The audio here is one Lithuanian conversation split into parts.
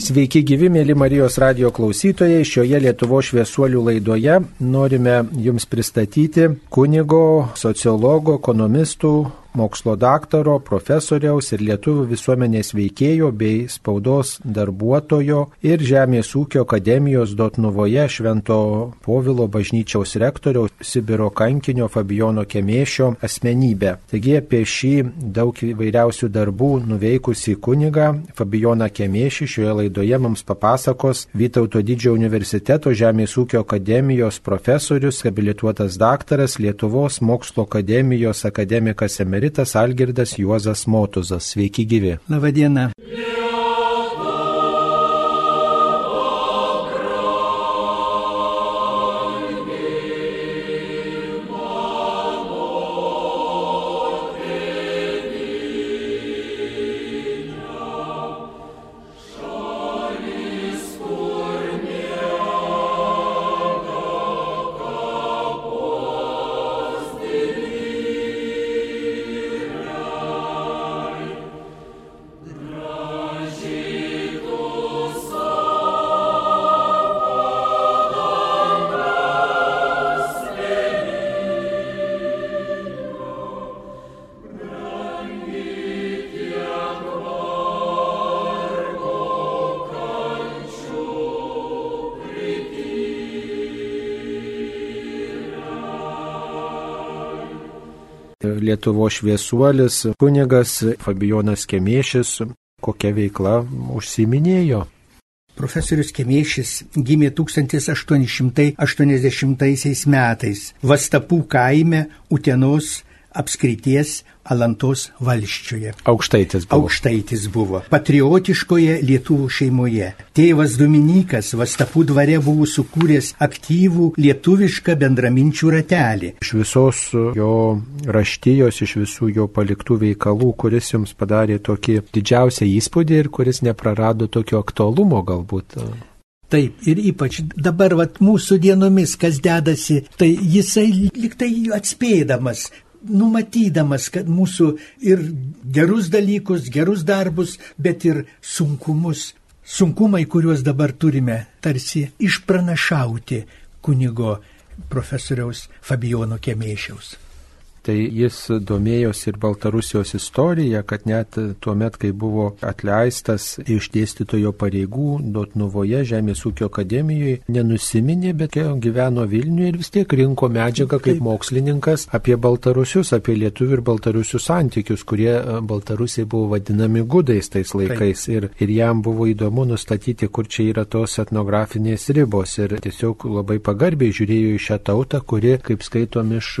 Sveiki gyvi, mėly Marijos radio klausytojai. Šioje Lietuvo šviesuolių laidoje norime Jums pristatyti kunigo, sociologo, ekonomistų, mokslo daktaro, profesoriaus ir lietuvių visuomenės veikėjo bei spaudos darbuotojo ir Žemės ūkio akademijos Dotnuvoje Švento Povilo bažnyčiaus rektoriaus Sibiro kankinio Fabijono Kemėšio asmenybę. Taigi apie šį daug įvairiausių darbų nuveikusi kunigą Fabijoną Kemėšį šioje laidoje mums papasakos Vytauto didžiojo universiteto Žemės ūkio akademijos profesorius, habilituotas daktaras, Lietuvos mokslo akademijos akademikas emeritas emeritas Algirdas Juozas Motuzas. Sveiki gyvi. Labadiena. Yeah. Lietuvo šviesuolis, kunigas Fabijonas Kemiešis, kokia veikla užsiminėjo. Profesorius Kemiešis gimė 1880 metais Vastapų kaime Utenos apskrities Alantos valščioje. Aukštaitis buvo. Aukštaitis buvo. Patriotiškoje lietuvų šeimoje. Tėvas Dominikas Vastapų dvare buvo sukūręs aktyvų lietuvišką bendraminčių ratelį. Iš visos jo raštijos, iš visų jo paliktų veikalų, kuris jums padarė tokį didžiausią įspūdį ir kuris neprarado tokio aktualumo galbūt. Taip, ir ypač dabar vat, mūsų dienomis, kas dedasi, tai jisai liktai atspėdamas numatydamas, kad mūsų ir gerus dalykus, gerus darbus, bet ir sunkumus, sunkumai, kuriuos dabar turime, tarsi išpranašauti kunigo profesoriaus Fabijono Kemėšiaus. Tai jis domėjosi ir Baltarusijos istorija, kad net tuo met, kai buvo atleistas iš dėstytojo pareigų Dotnuvoje Žemės ūkio akademijoje, nenusiminė, bet gyveno Vilniuje ir vis tiek rinko medžiagą kaip mokslininkas apie Baltarusius, apie lietuvių ir Baltarusių santykius, kurie e, Baltarusiai buvo vadinami gudais tais laikais. Ir, ir jam buvo įdomu nustatyti, kur čia yra tos etnografinės ribos. Ir tiesiog labai pagarbiai žiūrėjo į šią tautą, kuri, kaip skaitom iš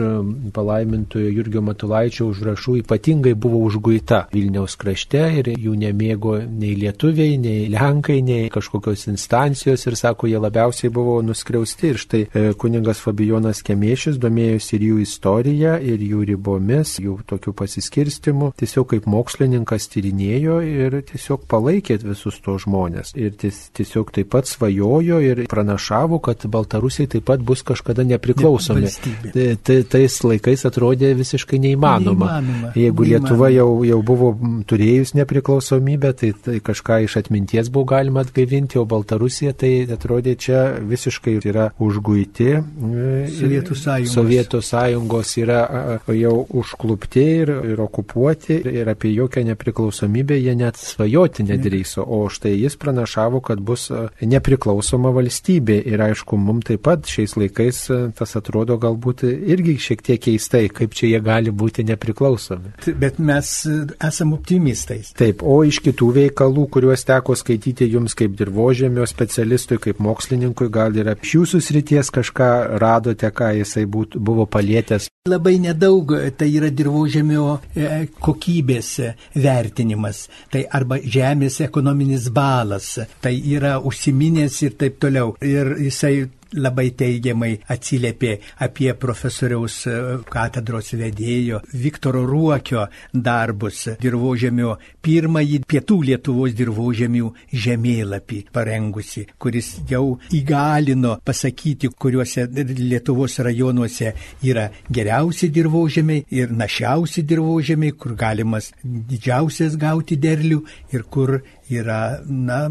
palaimintų šventojo Jurgio Matulaičio užrašų ypatingai buvo užguita Vilniaus krašte ir jų nemėgo nei lietuviai, nei lenkai, nei kažkokios instancijos ir sako, jie labiausiai buvo nuskriausti. Ir štai e, kuningas Fabijonas Kemėšis domėjosi ir jų istoriją, ir jų ribomis, jų tokių pasiskirstimų. Tiesiog kaip mokslininkas tyrinėjo ir tiesiog palaikė visus to žmonės. Ir tiesiog taip pat svajojo ir pranašavo, kad Baltarusiai taip pat bus kažkada nepriklausomi. Tai, tais laikais atrodė atrodė visiškai neįmanoma. neįmanoma Jeigu neįmanoma. Lietuva jau, jau buvo turėjus nepriklausomybę, tai, tai kažką iš atminties buvo galima atgaivinti, o Baltarusija tai atrodė čia visiškai yra užguiti. Sovietų sąjungos. Sovietų sąjungos yra jau užklupti ir, ir okupuoti ir apie jokią nepriklausomybę jie net svajoti nedrįso. O štai jis pranašavo, kad bus nepriklausoma valstybė. Ir aišku, mums taip pat šiais laikais tas atrodo galbūt irgi šiek tiek keistai, kaip kaip čia jie gali būti nepriklausomi. Bet mes e, esame optimistais. Taip, o iš kitų veikalų, kuriuos teko skaityti jums kaip dirbožėmio specialistui, kaip mokslininkui, gal ir apie jūsų srities kažką radote, ką jisai būt, buvo palėtęs. Labai nedaug tai yra dirbožėmio e, kokybės vertinimas, tai arba žemės ekonominis balas, tai yra užsiminęs ir taip toliau. Ir jisai labai teigiamai atsiliepė apie profesoriaus e, katedros vedėjo Viktoro Ruokio darbus. Dirbožėmio pirmąjį pietų Lietuvos dirbožėmių žemėlapį parengusi, kuris jau įgalino pasakyti, kuriuose Lietuvos rajonuose yra geriausi dirbožėmiai ir našiausi dirbožėmiai, kur galimas didžiausias gauti derlių ir kur yra, na,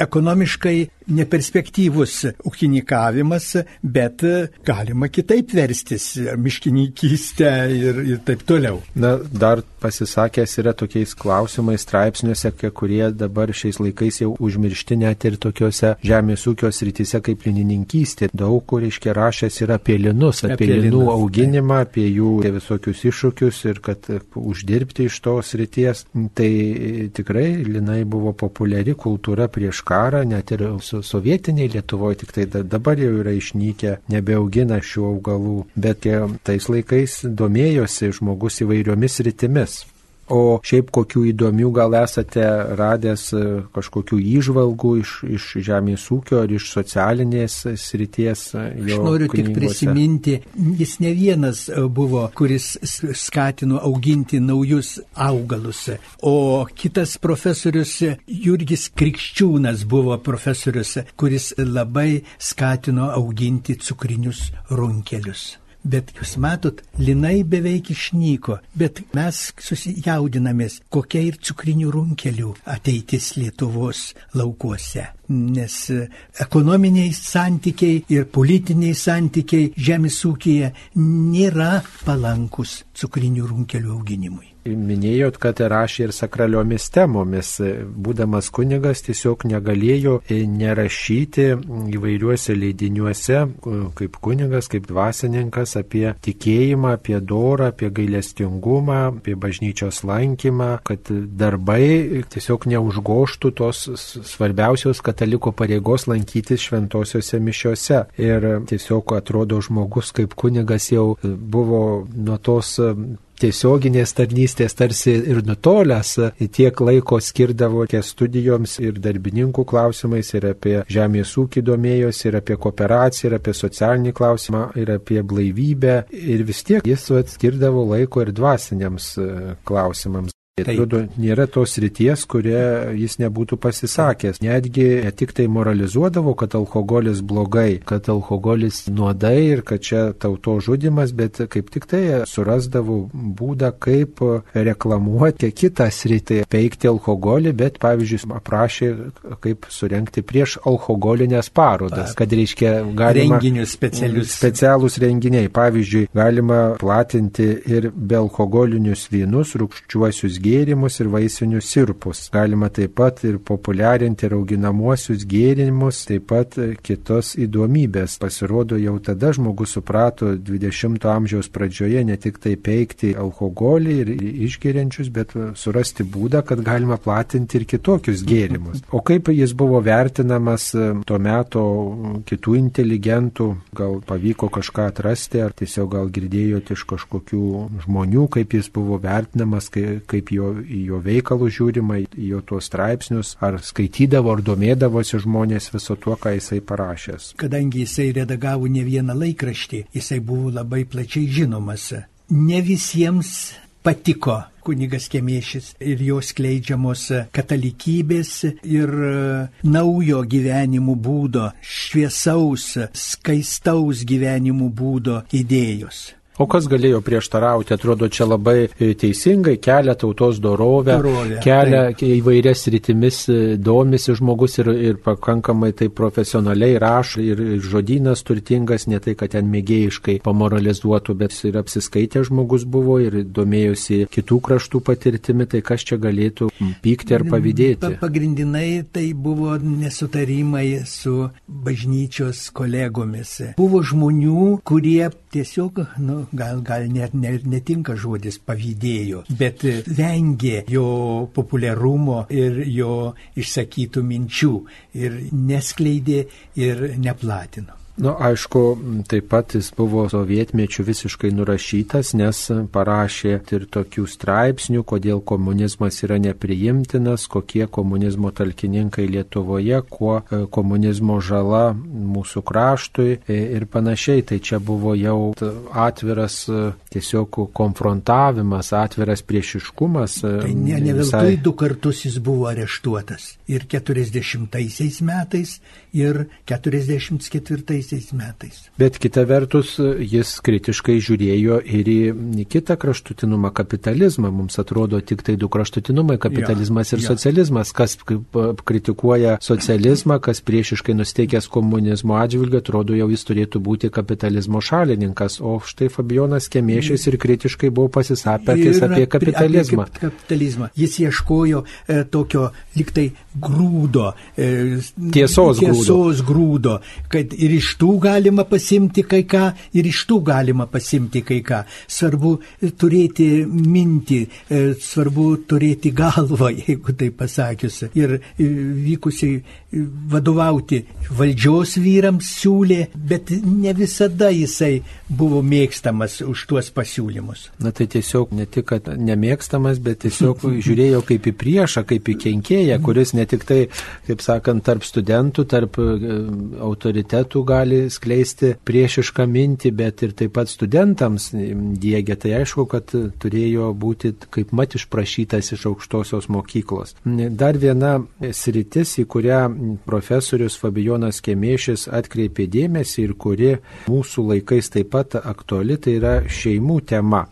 ekonomiškai neperspektyvus ūkininkavimas, bet galima kitaip verstis - miškininkystę ir, ir taip toliau. Na, dar pasisakęs yra tokiais klausimais straipsniuose, kurie dabar šiais laikais jau užmiršti net ir tokiuose žemės ūkio srityse kaip linininkystė. Daug kur iškia rašęs yra apie linus, apie, apie linų linus, auginimą, tai. apie jų visokius iššūkius ir kad uždirbti iš tos srities. Tai tikrai linai buvo populiari kultūra prieš karą, net ir su sovietiniai Lietuvoje, tik tai dabar jau yra išnykę, nebeaugina šių augalų, bet tais laikais domėjosi žmogus įvairiomis rytimis. O šiaip kokių įdomių gal esate radęs e, kažkokių įžvalgų iš, iš žemės ūkio ar iš socialinės srities? E, Aš noriu knygose. tik prisiminti, jis ne vienas e, buvo, kuris skatino auginti naujus augalus, o kitas profesorius Jurgis Krikščiūnas buvo profesorius, kuris labai skatino auginti cukrinius runkelius. Bet jūs matot, linai beveik išnyko, bet mes susijaudinamės, kokia ir cukrinių runkelių ateitis Lietuvos laukuose. Nes ekonominiai santykiai ir politiniai santykiai žemės ūkija nėra palankus cukrinių runkelių auginimui. Minėjot, kad rašė ir sakraliomis temomis. Būdamas kunigas tiesiog negalėjo nerašyti įvairiuose leidiniuose, kaip kunigas, kaip dvasininkas, apie tikėjimą, apie dorą, apie gailestingumą, apie bažnyčios lankymą, kad darbai tiesiog neužgoštų tos svarbiausios kataliko pareigos lankytis šventosiuose mišiuose. Ir tiesiog atrodo žmogus kaip kunigas jau buvo nuo tos tiesioginės tarnystės tarsi ir nutolęs, tiek laiko skirdavo ties studijoms ir darbininkų klausimais, ir apie žemės ūkį domėjosi, ir apie kooperaciją, ir apie socialinį klausimą, ir apie blaivybę. Ir vis tiek jis skirdavo laiko ir dvasiniams e, klausimams. Atrodo, nėra tos ryties, kurie jis nebūtų pasisakęs. Netgi ne tik tai moralizuodavo, kad alkoholis blogai, kad alkoholis nuodai ir kad čia tauto žudimas, bet kaip tik tai surasdavo būdą, kaip reklamuoti kitą sritį, peikti alkoholį, bet pavyzdžiui, aprašė, kaip surenkti prieš alkoholinės parodas, kad reiškia galima. Renginius specialius. Specialūs renginiai. Pavyzdžiui, galima platinti ir be alkoholinius vynus, rūkščiuosius gėrimus gėrimus ir vaisinius sirpus. Galima taip pat ir populiarinti ir auginamuosius gėrimus, taip pat kitos įdomybės. Pasirodo, jau tada žmogus suprato 20-ojo amžiaus pradžioje ne tik tai peikti alkoholį ir išgeriančius, bet surasti būdą, kad galima platinti ir kitokius gėrimus. O kaip jis buvo vertinamas tuo metu kitų inteligentų, gal pavyko kažką atrasti, ar tiesiog gal girdėjote iš kažkokių žmonių, kaip jis buvo vertinamas, kaip jo, į jo veikalų žiūrima, į jo tuos straipsnius, ar skaitydavo, ar domėdavosi žmonės viso tuo, ką jisai parašęs. Kadangi jisai redagavo ne vieną laikraštį, jisai buvo labai plačiai žinomas. Ne visiems patiko kunigas Kemiešis ir jo skleidžiamos katalikybės ir naujo gyvenimo būdo, šviesaus, skaistaus gyvenimo būdo idėjos. O kas galėjo prieštarauti, atrodo, čia labai e, teisingai kelia tautos dorovę, dorovę kelia taip. įvairias rytimis, e, domisi žmogus ir, ir pakankamai tai profesionaliai rašo ir, žodynas turtingas, ne tai, kad ten mėgėjiškai pamoralizuotų, bet ir apsiskaitę žmogus buvo ir domėjosi kitų kraštų patirtimi, tai kas čia galėtų pykti ar pavydėti. Pagrindinai tai buvo nesutarimai su bažnyčios kolegomis. Buvo žmonių, kurie tiesiog, nu, gal, gal net ne, netinka žodis pavydėjo, bet vengė jo populiarumo ir jo išsakytų minčių ir neskleidė ir neplatino. Na, nu, aišku, taip pat jis buvo sovietmečių visiškai nurašytas, nes parašė ir tokių straipsnių, kodėl komunizmas yra nepriimtinas, kokie komunizmo talkininkai Lietuvoje, kuo e, komunizmo žala mūsų kraštui e, ir panašiai. Tai čia buvo jau atviras e, tiesiog konfrontavimas, atviras priešiškumas. Tai ne, ne veltui du kartus jis buvo areštuotas. Ir 40 metais, ir 44 metais. Bet kita vertus, jis kritiškai žiūrėjo ir į kitą kraštutinumą - kapitalizmą. Mums atrodo tik tai du kraštutinumai - kapitalizmas ja, ir ja. socializmas. Kas kritikuoja socializmą, kas priešiškai nusteikęs komunizmo atžvilgiu, atrodo jau jis turėtų būti kapitalizmo šalininkas. O štai Fabijonas Kemiešis ir kritiškai buvo pasisapęs apie kapitalizmą. Apie kapitalizmą. Jis ieškojo e, tokio liktai grūdo. E, tiesos, tiesos grūdo. grūdo. Kad ir iš tų galima pasimti kai ką, ir iš tų galima pasimti kai ką. Svarbu turėti mintį, e, svarbu turėti galvą, jeigu tai pasakius. Ir e, vykusiai vadovauti valdžios vyrams siūlė, bet ne visada jisai buvo mėgstamas už tuos pasiūlymus. Na tai tiesiog ne tik, kad nemėgstamas, bet tiesiog žiūrėjo kaip į priešą, kaip į kenkėją, kuris ne tik tai, kaip sakant, tarp studentų, tarp autoritetų gali skleisti priešišką mintį, bet ir taip pat studentams dėgia. Tai aišku, kad turėjo būti kaip mat išprašytas iš aukštosios mokyklos. Dar viena sritis, į kurią profesorius Fabijonas Kemiešis atkreipė dėmesį ir kuri mūsų laikais taip pat aktuali, tai yra šeimų tema.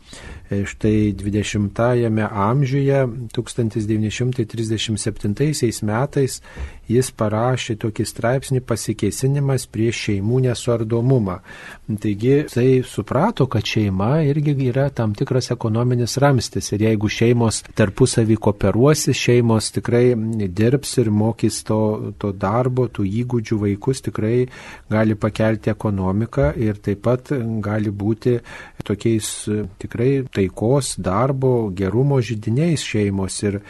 E, štai 20-ame amžiuje, 1937 metais, jis parašė tokį straipsnį pasikeisinimas prieš šeimų nesuardomumą. Taigi jisai suprato, kad šeima irgi yra tam tikras ekonominis ramstis. Ir jeigu šeimos tarpusavį kooperuosi, šeimos tikrai dirbs ir mokys to, to darbo, tų įgūdžių vaikus, tikrai gali pakelti ekonomiką ir taip pat gali būti tokiais tikrai taikos, darbo, gerumo žydiniais šeimos. Ir,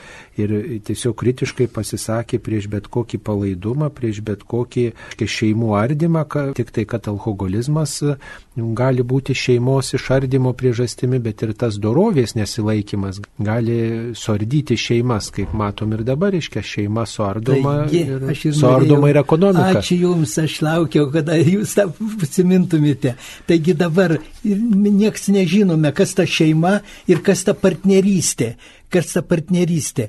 ir tiesiog kritiškai pasisakė prieš bet kokį palaidumą, prieš bet kokį šeimų ardymą, tik tai, kad alkoholizmas gali būti šeimos išardymo priežastimi, bet ir tas dorovės nesilaikimas gali suardyti šeimas, kaip matom ir dabar, iškia šeima suardoma, Taigi, ir, ir suardoma ir ekonomika. Ačiū Jums, aš laukiau, kada Jūs tą prisimintumėte. Taigi dabar nieks nežinome, kas ta šeima ir kas ta partnerystė kas ta partnerystė.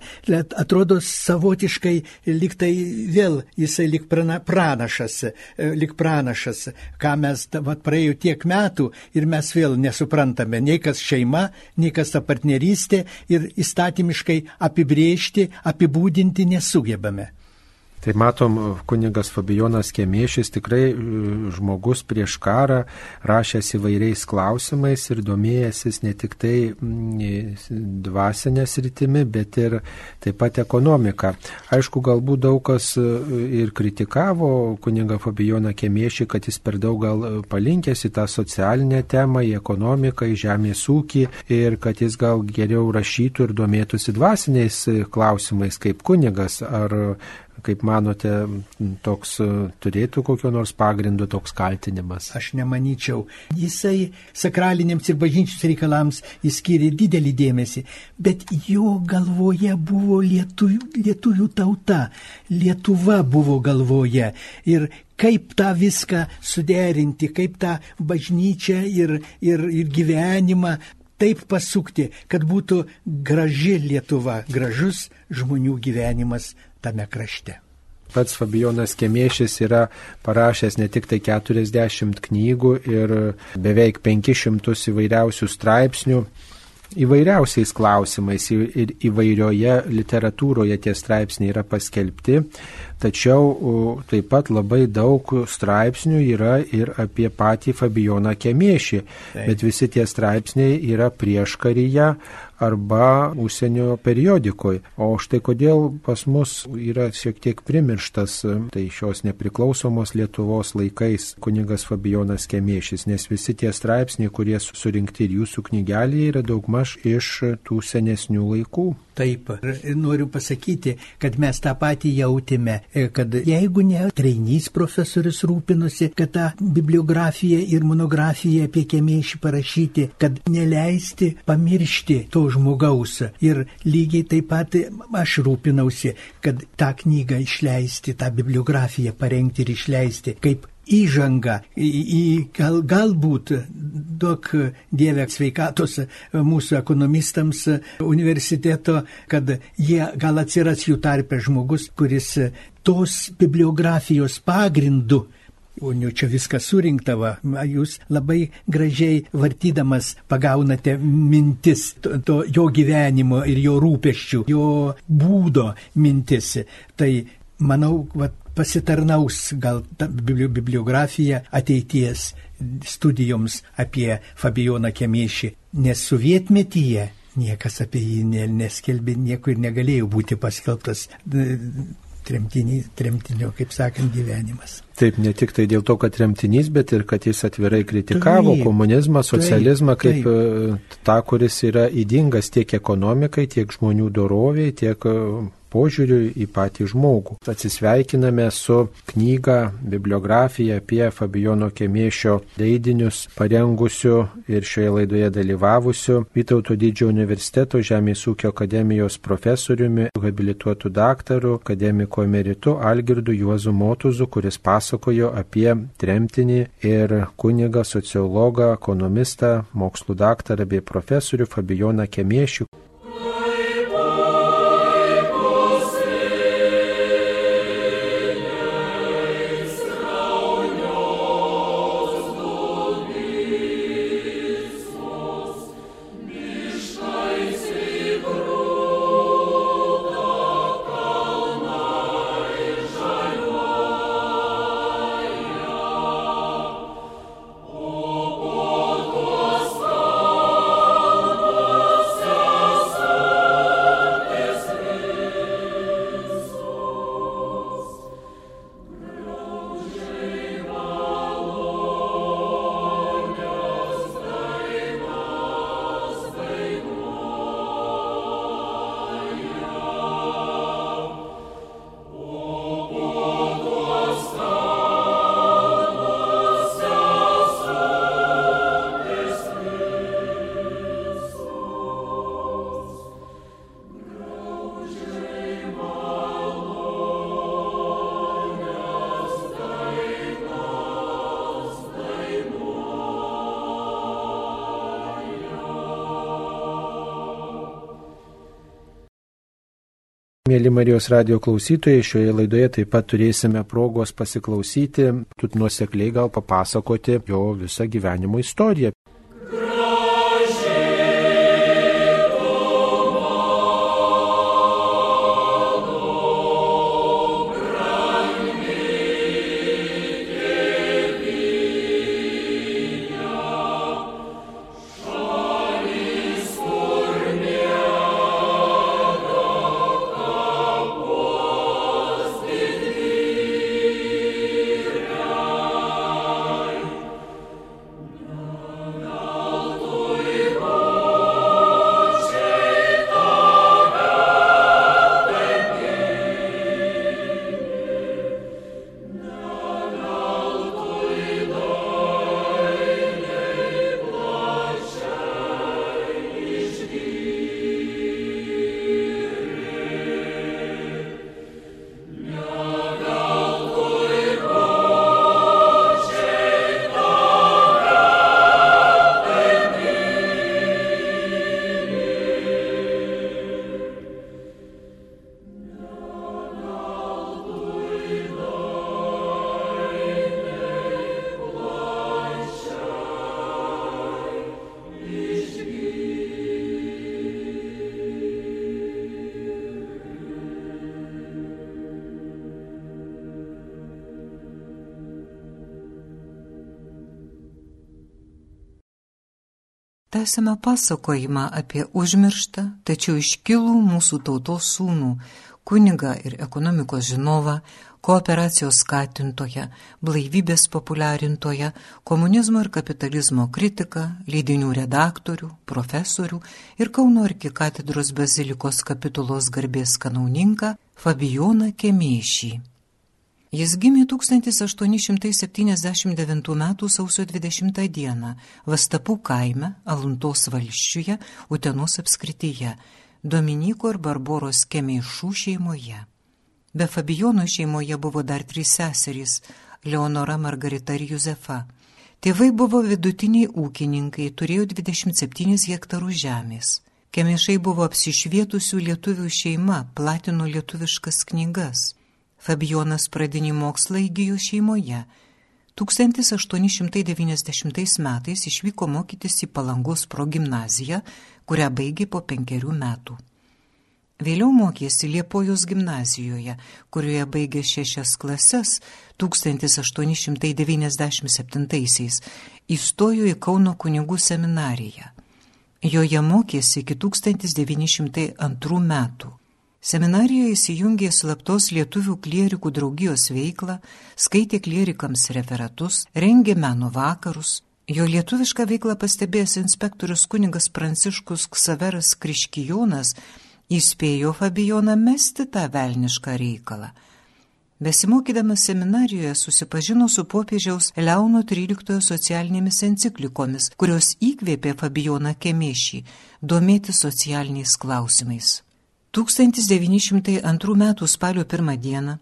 Atrodo savotiškai liktai vėl jisai lik pranašas, e, lik pranašas, ką mes, vat, praėjo tiek metų ir mes vėl nesuprantame, nei kas šeima, nei kas ta partnerystė ir įstatymiškai apibriežti, apibūdinti nesugebame. Tai matom, kunigas Fabijonas Kemiešis tikrai e, žmogus prieš karą rašęs įvairiais klausimais ir domėjęsis ne tik tai dvasinė sritimi, bet ir taip pat ekonomika. Aišku, galbūt daug kas e, ir kritikavo kunigą Fabijoną Kemiešį, kad jis per daug gal palinkęs į tą socialinę temą, į ekonomiką, į žemės ūkį ir kad jis gal geriau rašytų ir domėtųsi dvasiniais klausimais kaip kunigas ar Kaip manote, toks e, turėtų kokio nors pagrindo toks kaltinimas? Aš nemanyčiau. Jisai sakraliniams ir bažnyčios reikalams įskyrė didelį dėmesį, bet jo galvoje buvo lietuvių, lietuvių tauta, Lietuva buvo galvoje. Ir kaip tą viską suderinti, kaip tą bažnyčią ir, ir, ir gyvenimą taip pasukti, kad būtų graži Lietuva, gražus žmonių gyvenimas tame krašte. Pats Fabijonas Kemiešis yra parašęs ne tik tai 40 knygų ir beveik 500 įvairiausių straipsnių įvairiausiais klausimais ir įvairioje literatūroje tie straipsniai yra paskelbti, tačiau taip pat labai daug straipsnių yra ir apie patį Fabijoną Kemiešį, bet visi tie straipsniai yra prieš karyje arba užsienio periodikoje. O štai kodėl pas mus yra šiek tiek primirštas tai šios nepriklausomos Lietuvos laikais kunigas Fabijonas Kemiešis, nes visi tie straipsniai, kurie surinkti ir jūsų knygelėje, yra daugmaž iš tų senesnių laikų. Taip, ir noriu pasakyti, kad mes tą patį jautėme, e, kad jeigu ne treinys profesorius rūpinosi, kad tą bibliografiją ir monografiją apie kemėšį parašyti, kad neleisti pamiršti to žmogaus. Ir lygiai taip pat aš rūpinausi, kad tą knygą išleisti, tą bibliografiją parengti ir išleisti kaip įžanga į, į gal, galbūt duok Dievę sveikatos mūsų ekonomistams universiteto, kad jie gal atsiras jų tarpe žmogus, kuris tos bibliografijos pagrindu o nu čia viskas surinktava, jūs labai gražiai vartydamas pagaunate mintis to, to jo gyvenimo ir jo rūpeščių, jo būdo mintis. Tai manau, vat, pasitarnaus gal bibliografija ateities studijoms apie Fabijoną Kemiešį, nes sovietmetyje niekas apie jį neskelbė, niekur negalėjo būti paskelbtas tremtinio, kaip sakant, gyvenimas. Taip, ne tik tai dėl to, kad tremtinys, bet ir kad jis atvirai kritikavo taip, komunizmą, socializmą taip, kaip taip. tą, kuris yra įdingas tiek ekonomikai, tiek žmonių doroviai, tiek požiūriu į patį žmogų. Atsisveikiname su knyga, bibliografija apie Fabijono Kemiešio leidinius parengusiu ir šioje laidoje dalyvavusiu Vytauto didžiojo universiteto Žemės ūkio akademijos profesoriumi, habilituotu daktaru, akademiku emeritu Algirdu Juozu Motuzu, kuris pasakojo apie tremtinį ir kunigą, sociologą, ekonomistą, mokslų daktarą bei profesorių Fabijoną Kemiešių. Mėly Marijos radio klausytojai, šioje laidoje taip pat turėsime progos pasiklausyti, tu nuosekliai gal papasakoti jo visą gyvenimo istoriją. Tęsime pasakojimą apie užmirštą, tačiau iškilų mūsų tautos sūnų, kunigą ir ekonomikos žinovą, kooperacijos skatintoje, blaivybės populiarintoje, komunizmo ir kapitalizmo kritiką, leidinių redaktorių, profesorių ir Kauno arkikatedros bazilikos kapitulos garbės kanauninką Fabijoną Kemėšį. Jis gimė 1879 m. sausio 20 d. Vastapų kaime, Aluntos valščiuje, Utenos apskrityje, Dominyko ir Barboros Kemėšų šeimoje. Be Fabijono šeimoje buvo dar trys seserys - Leonora, Margarita ir Juzefa. Tėvai buvo vidutiniai ūkininkai, turėjo 27 hektarų žemės. Kemišai buvo apsišvietusių lietuvių šeima, platino lietuviškas knygas. Fabijonas pradinį mokslą įgyjo šeimoje. 1890 metais išvyko mokytis į Palangos progimnaziją, kurią baigė po penkerių metų. Vėliau mokėsi Liepojos gimnazijoje, kurioje baigė šešias klases 1897-aisiais, įstojo į Kauno kunigų seminariją. Joje mokėsi iki 1902 metų. Seminarijoje įsijungė slaptos lietuvių klierikų draugijos veiklą, skaitė klierikams referatus, rengė meno vakarus. Jo lietuvišką veiklą pastebėjęs inspektorius kunigas Pranciškus Ksaveras Kriškijonas įspėjo Fabijoną mesti tą velnišką reikalą. Besimokydamas seminarijoje susipažino su popiežiaus Leono XIII socialinėmis enciklikomis, kurios įkvėpė Fabijoną Kemėšį domėti socialiniais klausimais. 1902 m. spalio 1 d.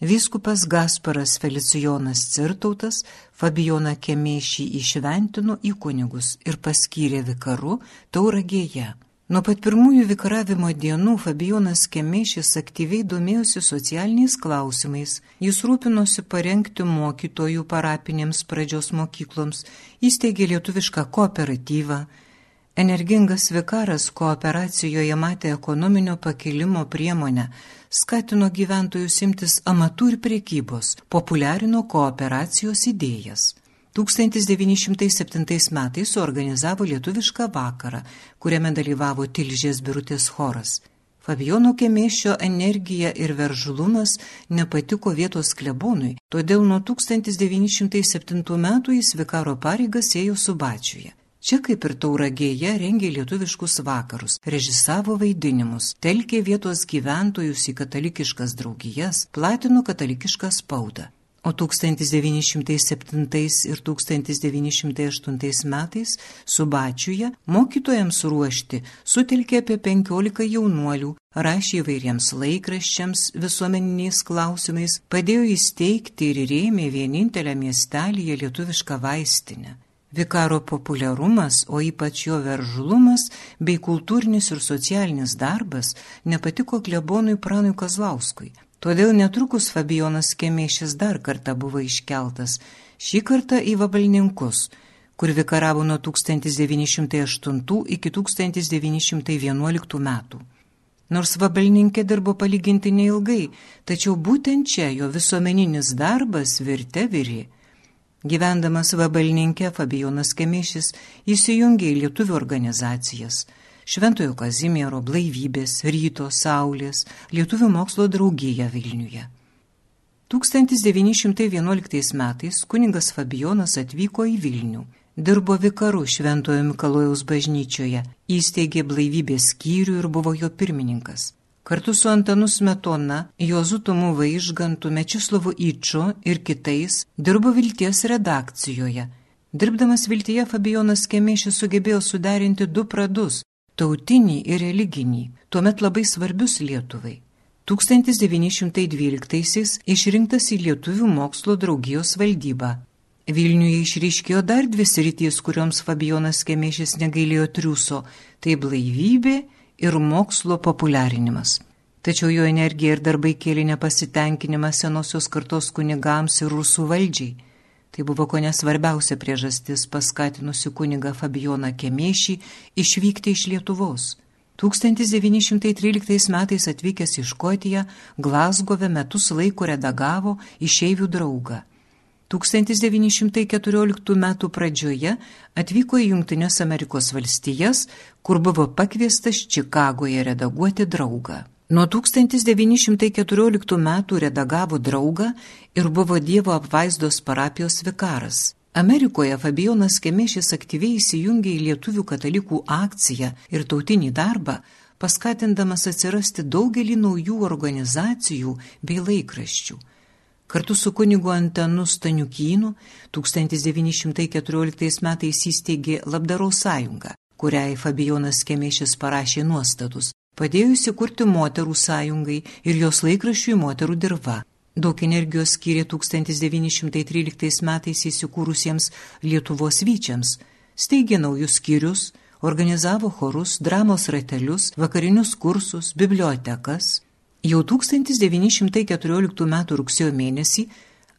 Vyskupas Gasparas Felicijonas Cirtautas Fabijoną Kemėšį išventino į kunigus ir paskyrė vikaru Tauragėje. Nuo pat pirmųjų vikaravimo dienų Fabijonas Kemėšis aktyviai domėjosi socialiniais klausimais. Jis rūpinosi parengti mokytojų parapinėms pradžios mokykloms, įsteigė lietuvišką kooperatyvą, Energingas vikaras kooperacijoje matė ekonominio pakilimo priemonę, skatino gyventojus imtis amatų ir priekybos, populiarino kooperacijos idėjas. 1907 metais suorganizavo lietuvišką vakarą, kuriame dalyvavo Tilžės birutės choras. Fabijono Kemėšio energija ir veržlumas nepatiko vietos klebonui, todėl nuo 1907 metų jis vikaro pareigas ėjo su bačiuje. Čia kaip ir tauragėje rengė lietuviškus vakarus, režisavo vaidinimus, telkė vietos gyventojus į katalikiškas draugijas, platino katalikišką spaudą. O 1907 ir 1908 metais Subačiuje mokytojams ruošti sutelkė apie 15 jaunuolių, rašė įvairiems laikraščiams visuomeniniais klausimais, padėjo įsteigti ir rėmė vienintelę miestelėje lietuvišką vaistinę. Vikaro populiarumas, o ypač jo veržlumas bei kultūrinis ir socialinis darbas nepatiko klebonui Pranui Kazlauskui. Todėl netrukus Fabijonas Kemėšis dar kartą buvo iškeltas, šį kartą į Vabalninkus, kur vikaravo nuo 1908 iki 1911 metų. Nors Vabalninkė dirbo palyginti neilgai, tačiau būtent čia jo visuomeninis darbas virte viri. Gyvendamas Vabalninkė, Fabijonas Kemišis įsijungė į lietuvių organizacijas Šventojo Kazimiero, Blaivybės, Ryto, Saulės, Lietuvių mokslo draugyje Vilniuje. 1911 metais kuningas Fabijonas atvyko į Vilnių, dirbo vikaru Šventojo Mikalojaus bažnyčioje, įsteigė Blaivybės skyrių ir buvo jo pirmininkas. Kartu su Antanu Smetona, Jozutumu Vaižgantu, Mečislovu Iču ir kitais dirbo Vilties redakcijoje. Dirbdamas Viltyje Fabijonas Kemėšis sugebėjo suderinti du pradus - tautinį ir religinį, tuomet labai svarbius Lietuvai. 1912-aisiais išrinktas į Lietuvių mokslo draugijos valdybą. Vilniuje išryškėjo dar dvi sritys, kurioms Fabijonas Kemėšis negailėjo triuso - tai blaivybė ir mokslo populiarinimas. Tačiau jo energija ir darbai kėlė nepasitenkinimą senosios kartos kunigams ir rusų valdžiai. Tai buvo ko nesvarbiausia priežastis paskatinusi kunigą Fabijoną Kemiešį išvykti iš Lietuvos. 1913 metais atvykęs į Škotiją, Glasgove metus laiko redagavo išeivių draugą. 1914 m. pradžioje atvyko į Junktinės Amerikos valstijas, kur buvo pakviestas Čikagoje redaguoti draugą. Nuo 1914 metų redagavo draugą ir buvo Dievo apvaizdos parapijos vikaras. Amerikoje Fabijonas Kemešis aktyviai įsijungė į lietuvių katalikų akciją ir tautinį darbą, paskatindamas atsirasti daugelį naujų organizacijų bei laikraščių. Kartu su kunigu Antanu Staniukynu 1914 metais įsteigė Labdaros sąjungą, kuriai Fabijonas Kemėšis parašė nuostatus, padėjo įsikurti moterų sąjungai ir jos laikraščiui moterų dirba. Daug energijos skyrė 1913 metais įsikūrusiems Lietuvos vyčiams, steigė naujus skyrius, organizavo chorus, dramos ratelius, vakarinius kursus, bibliotekas, Jau 1914 m. rugsėjo mėnesį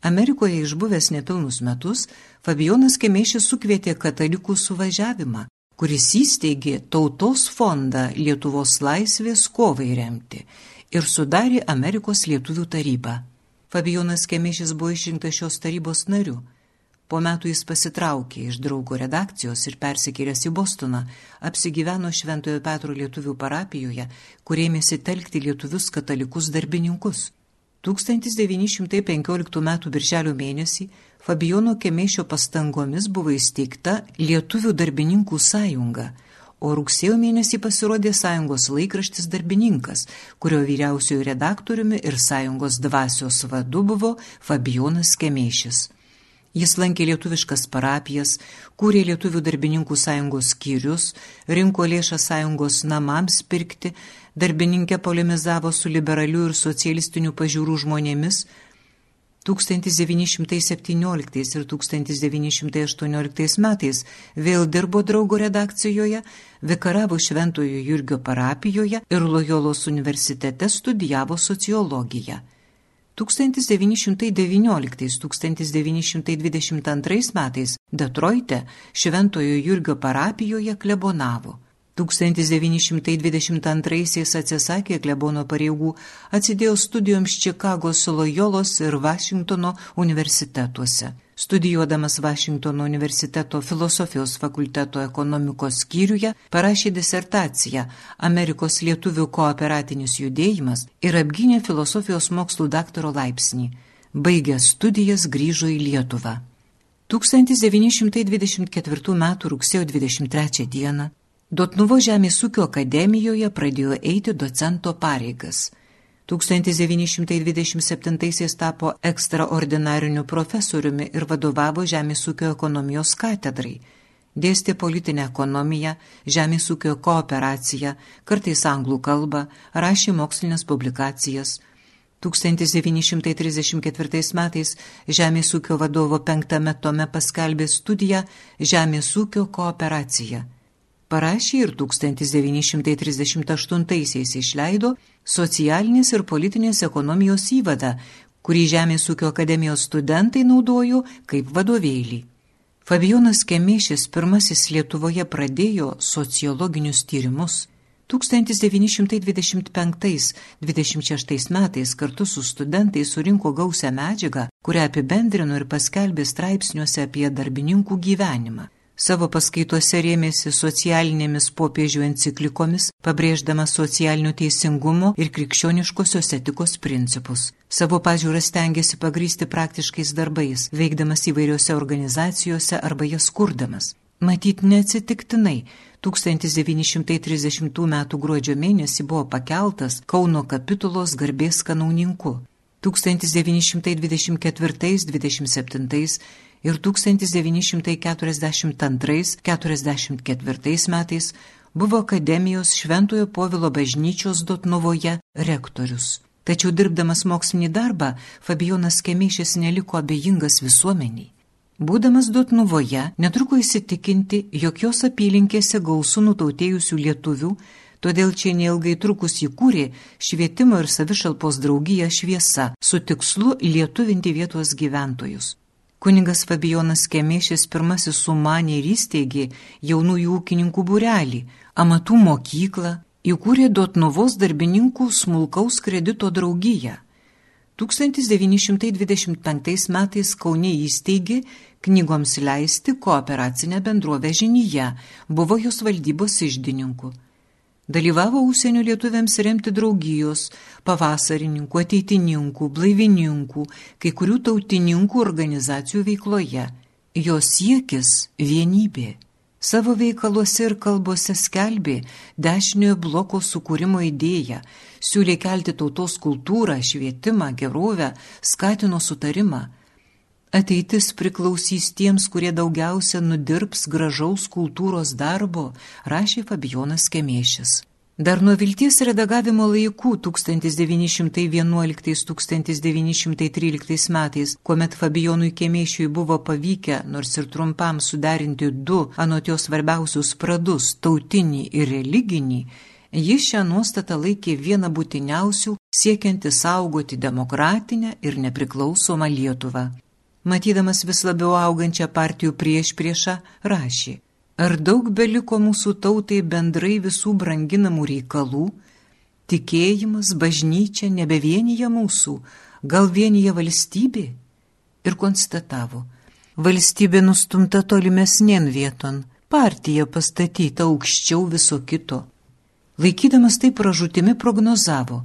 Amerikoje išbuvęs nepilnus metus, Fabijonas Kemėšis sukvietė katalikų suvažiavimą, kuris įsteigė tautos fondą Lietuvos laisvės kovai remti ir sudarė Amerikos lietuvių tarybą. Fabijonas Kemėšis buvo išrinktas šios tarybos nariu. Po metų jis pasitraukė iš draugo redakcijos ir persikėlęs į Bostoną, apsigyveno Šventojo Petro lietuvių parapijoje, kurėmėsi telkti lietuvius katalikus darbininkus. 1915 m. birželio mėnesį Fabijono Kemėšio pastangomis buvo įsteigta Lietuvių darbininkų sąjunga, o rugsėjo mėnesį pasirodė sąjungos laikraštis darbininkas, kurio vyriausiojo redaktoriumi ir sąjungos dvasios vadu buvo Fabijonas Kemėšis. Jis lankė lietuviškas parapijas, kūrė Lietuvių darbininkų sąjungos skyrius, rinko lėšą sąjungos namams pirkti, darbininkė polemizavo su liberalių ir socialistinių pažiūrų žmonėmis. 1917 ir 1918 metais vėl dirbo draugo redakcijoje, vikaravo Šventojo Jurgio parapijoje ir Lojolos universitete studijavo sociologiją. 1919-1922 metais Detroite Šventojo Jurgio parapijoje klebonavo. 1922-aisiais atsisakė klebono pareigų, atsidėjo studijoms Čikagos, Lojolos ir Vašingtono universitetuose. Studijuodamas Vašingtono universiteto filosofijos fakulteto ekonomikos skyriuje, parašė disertaciją Amerikos lietuvių kooperatinis judėjimas ir apgynė filosofijos mokslų daktaro laipsnį. Baigęs studijas grįžo į Lietuvą. 1924 m. rugsėjo 23 d. Dotnuvo žemės ūkio akademijoje pradėjo eiti docento pareigas. 1927 tapo ekstraordinariniu profesoriumi ir vadovavo žemės ūkio ekonomijos katedrai. Dėstė politinę ekonomiją, žemės ūkio kooperaciją, kartais anglų kalbą, rašė mokslinės publikacijas. 1934 metais Žemės ūkio vadovo penktame tome paskelbė studiją Žemės ūkio kooperacija parašė ir 1938-aisiais išleido socialinės ir politinės ekonomijos įvadą, kurį Žemės ūkio akademijos studentai naudojo kaip vadovėlį. Fabijonas Kemėšis pirmasis Lietuvoje pradėjo sociologinius tyrimus. 1925-26 metais kartu su studentais surinko gausią medžiagą, kurią apibendrino ir paskelbė straipsniuose apie darbininkų gyvenimą. Savo paskaitose rėmėsi socialinėmis popiežių enciklikomis, pabrėždama socialinio teisingumo ir krikščioniškosios etikos principus. Savo pažiūras tengiasi pagrysti praktiškais darbais, veikdamas įvairiose organizacijose arba jas kurdamas. Matyt, neatsitiktinai 1930 m. gruodžio mėnesį buvo pakeltas Kauno kapitulos garbės kanauninku. 1924-27 ir 1942-44 metais buvo Akademijos Šventojo Povilo bažnyčios Dotnovoje rektorius. Tačiau dirbdamas mokslinį darbą, Fabijonas Kemėšės neliko abejingas visuomeniai. Būdamas Dotnuvoje, netruko įsitikinti, jog jos apylinkėse gausų nutautėjusių lietuvių, todėl čia neilgai trukus įkūrė švietimo ir savišalpos draugiją šviesa su tikslu lietuvinti vietos gyventojus. Kuningas Fabijonas Kemėšis pirmasis sumanė ir įsteigė jaunųjų ūkininkų būrelį, amatų mokyklą, įkūrė Dotnovos darbininkų smulkaus kredito draugiją. 1925 metais Kaune įsteigė knygoms leisti kooperacinę bendrovę žinyje, buvo jos valdybos išdininkų. Dalyvavo užsienio lietuviams remti draugijos, pavasarininkų, ateitininkų, blaivininkų, kai kurių tautininkų organizacijų veikloje. Jos siekis - vienybė. Savo veikaluose ir kalbose skelbė dešiniojo bloko sukūrimo idėją, siūlė kelti tautos kultūrą, švietimą, gerovę, skatino sutarimą. Ateitis priklausys tiems, kurie daugiausia nudirbs gražaus kultūros darbo, rašė Fabijonas Kemėšis. Dar nuo vilties redagavimo laikų 1911-1913 metais, kuomet Fabijonui Kemėšiui buvo pavykę, nors ir trumpam suderinti du anot jo svarbiausius pradus - tautinį ir religinį, Jis šią nuostatą laikė vieną būtiniausių siekianti saugoti demokratinę ir nepriklausomą Lietuvą. Matydamas vis labiau augančią partijų prieš priešą, rašė, ar daug beliko mūsų tautai bendrai visų branginamų reikalų, tikėjimas, bažnyčia nebevienyje mūsų, gal vienyje valstybė? Ir konstatavo, valstybė nustumta tolimesnien vieton, partija pastatyta aukščiau viso kito. Laikydamas tai pražūtimi prognozavo,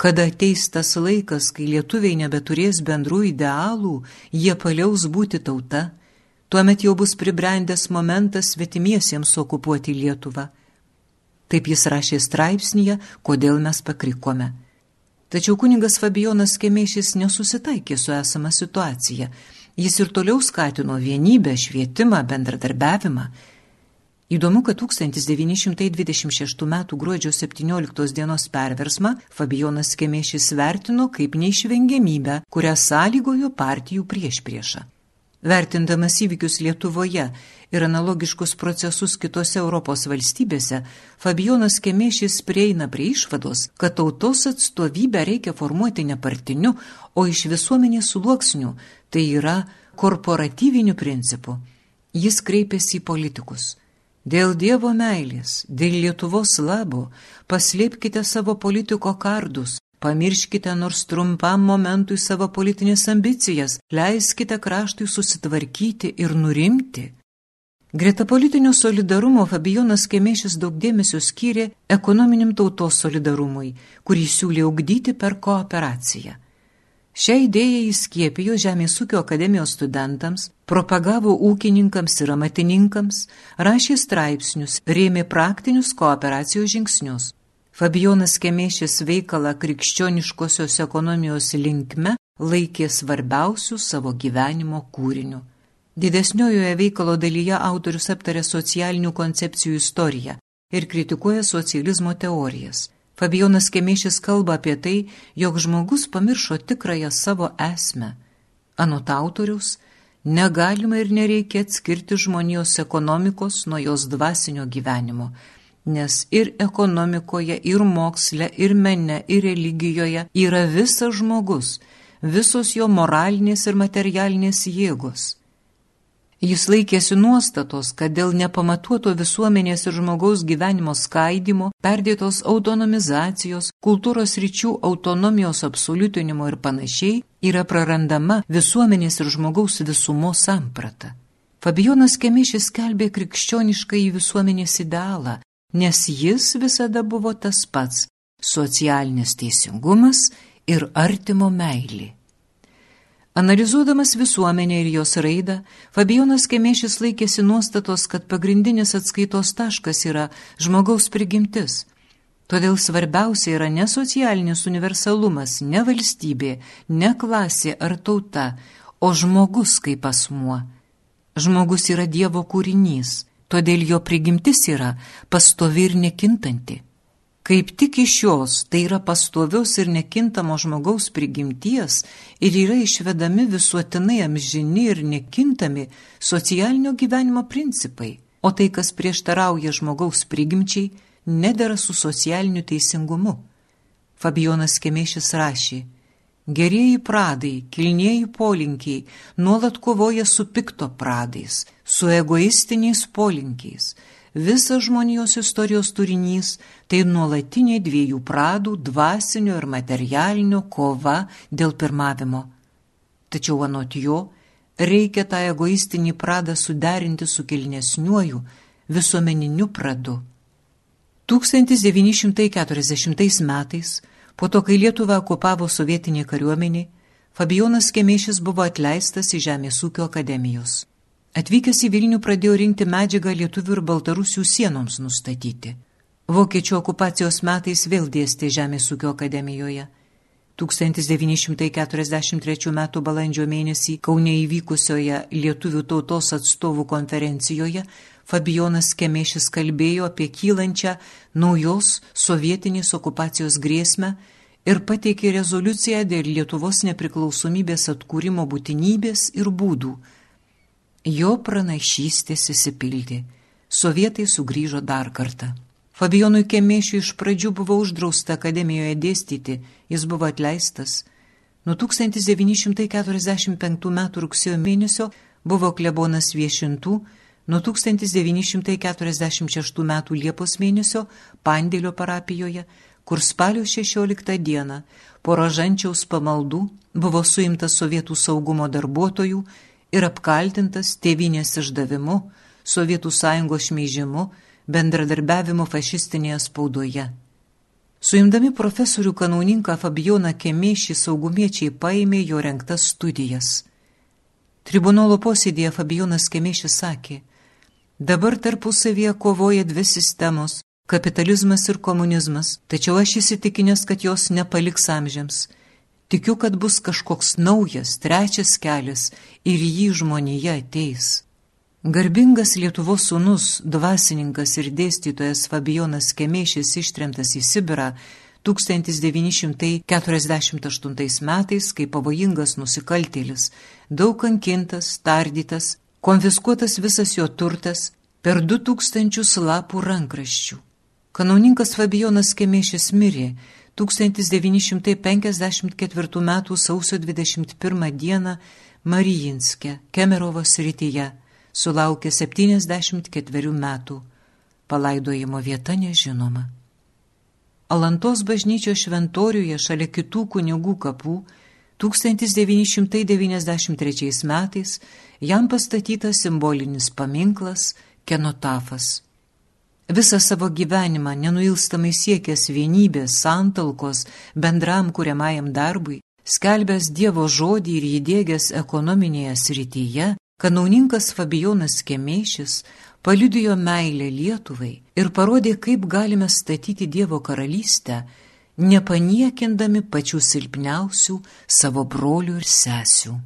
kada ateis tas laikas, kai lietuviai nebeturės bendrų idealų, jie paliaus būti tauta, tuomet jau bus pribrendęs momentas svetimiesiems okupuoti Lietuvą. Taip jis rašė straipsnėje, kodėl mes pakrikome. Tačiau kuningas Fabijonas Kemėšis nesusitaikė su esama situacija. Jis ir toliau skatino vienybę, švietimą, bendradarbiavimą. Įdomu, kad 1926 m. gruodžio 17 dienos perversmą Fabijonas Kemėšis vertino kaip neišvengiamybę, kurią sąlygojo partijų priešpriešą. Vertindamas įvykius Lietuvoje ir analogiškus procesus kitose Europos valstybėse, Fabijonas Kemėšis prieina prie išvados, kad tautos atstovybę reikia formuoti ne partiniu, o iš visuomenės sluoksnių, tai yra korporatyviniu principu. Jis kreipėsi į politikus. Dėl Dievo meilės, dėl Lietuvos labo, paslėpkite savo politiko kardus, pamirškite nors trumpam momentui savo politinės ambicijas, leiskite kraštui susitvarkyti ir nurimti. Greta politinio solidarumo Fabijonas Kemėšis daug dėmesio skyrė ekonominiam tautos solidarumui, kurį siūlė ugdyti per kooperaciją. Šią idėją įskiepijo Žemės ūkio akademijos studentams, propagavo ūkininkams ir amatininkams, rašė straipsnius, rėmė praktinius kooperacijos žingsnius. Fabijonas Kemėšės veikalą krikščioniškosios ekonomijos linkme laikė svarbiausių savo gyvenimo kūriniu. Didesniojoje veikalo dalyje autorius aptarė socialinių koncepcijų istoriją ir kritikuoja socializmo teorijas. Fabijonas Kemišis kalba apie tai, jog žmogus pamiršo tikrąją savo esmę. Anot autoriaus, negalima ir nereikia atskirti žmonijos ekonomikos nuo jos dvasinio gyvenimo, nes ir ekonomikoje, ir moksle, ir mene, ir religijoje yra visas žmogus, visos jo moralinės ir materialinės jėgos. Jis laikėsi nuostatos, kad dėl nepamatuoto visuomenės ir žmogaus gyvenimo skaidimo, perdėtos autonomizacijos, kultūros ryčių autonomijos absoliutinimo ir panašiai yra prarandama visuomenės ir žmogaus visumo samprata. Fabijonas Kemišis skelbė krikščionišką į visuomenės idealą, nes jis visada buvo tas pats - socialinis teisingumas ir artimo meilė. Analizuodamas visuomenę ir jos raidą, Fabijonas Kemėšis laikėsi nuostatos, kad pagrindinis atskaitos taškas yra žmogaus prigimtis. Todėl svarbiausia yra ne socialinis universalumas, ne valstybė, ne klasė ar tauta, o žmogus kaip asmuo. Žmogus yra Dievo kūrinys, todėl jo prigimtis yra pastovi ir nekintanti. Kaip tik iš jos, tai yra pastoviaus ir nekintamo žmogaus prigimties ir yra išvedami visuotinai amžini ir nekintami socialinio gyvenimo principai, o tai, kas prieštarauja žmogaus prigimčiai, nedara su socialiniu teisingumu. Fabijonas Kemėšis rašė, gerieji pradai, kilnieji polinkiai nuolat kovoja su pikto pradais, su egoistiniais polinkiais, Visas žmonijos istorijos turinys tai nuolatinė dviejų pradų dvasinio ir materialinio kova dėl pirmavimo. Tačiau anot jo, reikia tą egoistinį pradą suderinti su kilnesniuoju visuomeniniu pradu. 1940 metais, po to, kai Lietuvą okupavo sovietinė kariuomenė, Fabijonas Kemėšis buvo atleistas į Žemės ūkio akademijos. Atvykęs į Vilnių pradėjo rinkti medžiagą lietuvių ir baltarusių sienoms nustatyti. Vokiečių okupacijos metais vėl dėstė Žemės ūkio akademijoje. 1943 m. balandžio mėnesį Kaune įvykusioje Lietuvių tautos atstovų konferencijoje Fabijonas Kemėšis kalbėjo apie kylančią naujos sovietinės okupacijos grėsmę ir pateikė rezoliuciją dėl Lietuvos nepriklausomybės atkūrimo būtinybės ir būdų Jo pranašystės įsipildė. Sovietai sugrįžo dar kartą. Fabijonui Kemėšiui iš pradžių buvo uždrausta akademijoje dėstyti, jis buvo atleistas. Nuo 1945 m. rugsėjo mėnesio buvo klebonas viešintų, nuo 1946 m. Liepos mėnesio Pandėlio parapijoje, kur spalio 16 dieną po rožančiaus pamaldų buvo suimtas sovietų saugumo darbuotojų ir apkaltintas tėvinės išdavimu, Sovietų sąjungos šmeižimu, bendradarbiavimu fašistinėje spaudoje. Suimdami profesorių kanauninką Fabijoną Kemėšį saugumiečiai paėmė jo renktas studijas. Tribunolo posėdėje Fabijonas Kemėšis sakė, dabar tarpusavėje kovoja dvi sistemos - kapitalizmas ir komunizmas, tačiau aš įsitikinęs, kad jos nepaliks amžiams. Tikiu, kad bus kažkoks naujas, trečias kelias ir jį žmonėje ateis. Garbingas Lietuvos sūnus, dvasininkas ir dėstytojas Fabijonas Kemėšis ištremtas į Sibirą 1948 metais kaip pavojingas nusikaltėlis, daug kankintas, tardytas, konfiskuotas visas jo turtas per 2000 lapų rankraščių. Kanauninkas Fabijonas Kemėšis mirė 1954 m. sausio 21 d. Marijinske, Kemerovos rytyje sulaukė 74 metų, palaidojimo vieta nežinoma. Alantos bažnyčios šventoriuje šalia kitų kunigų kapų 1993 metais jam pastatytas simbolinis paminklas Kenotafas. Visą savo gyvenimą nenuilstamai siekęs vienybės, santalkos, bendram kuriamajam darbui, skelbęs Dievo žodį ir įdėgęs ekonominėje srityje, Kanauninkas Fabijonas Kemėšis paliudijo meilę Lietuvai ir parodė, kaip galime statyti Dievo karalystę, nepaniekindami pačių silpniausių savo brolių ir sesių.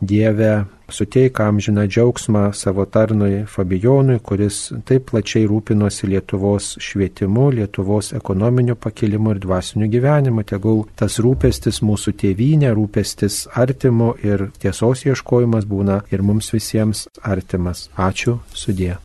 Dieve, suteik amžiną džiaugsmą savo tarnui Fabijonui, kuris taip plačiai rūpinosi Lietuvos švietimu, Lietuvos ekonominiu pakilimu ir dvasiniu gyvenimu. Tegul tas rūpestis mūsų tėvynė, rūpestis artimu ir tiesos ieškojimas būna ir mums visiems artimas. Ačiū, sudė.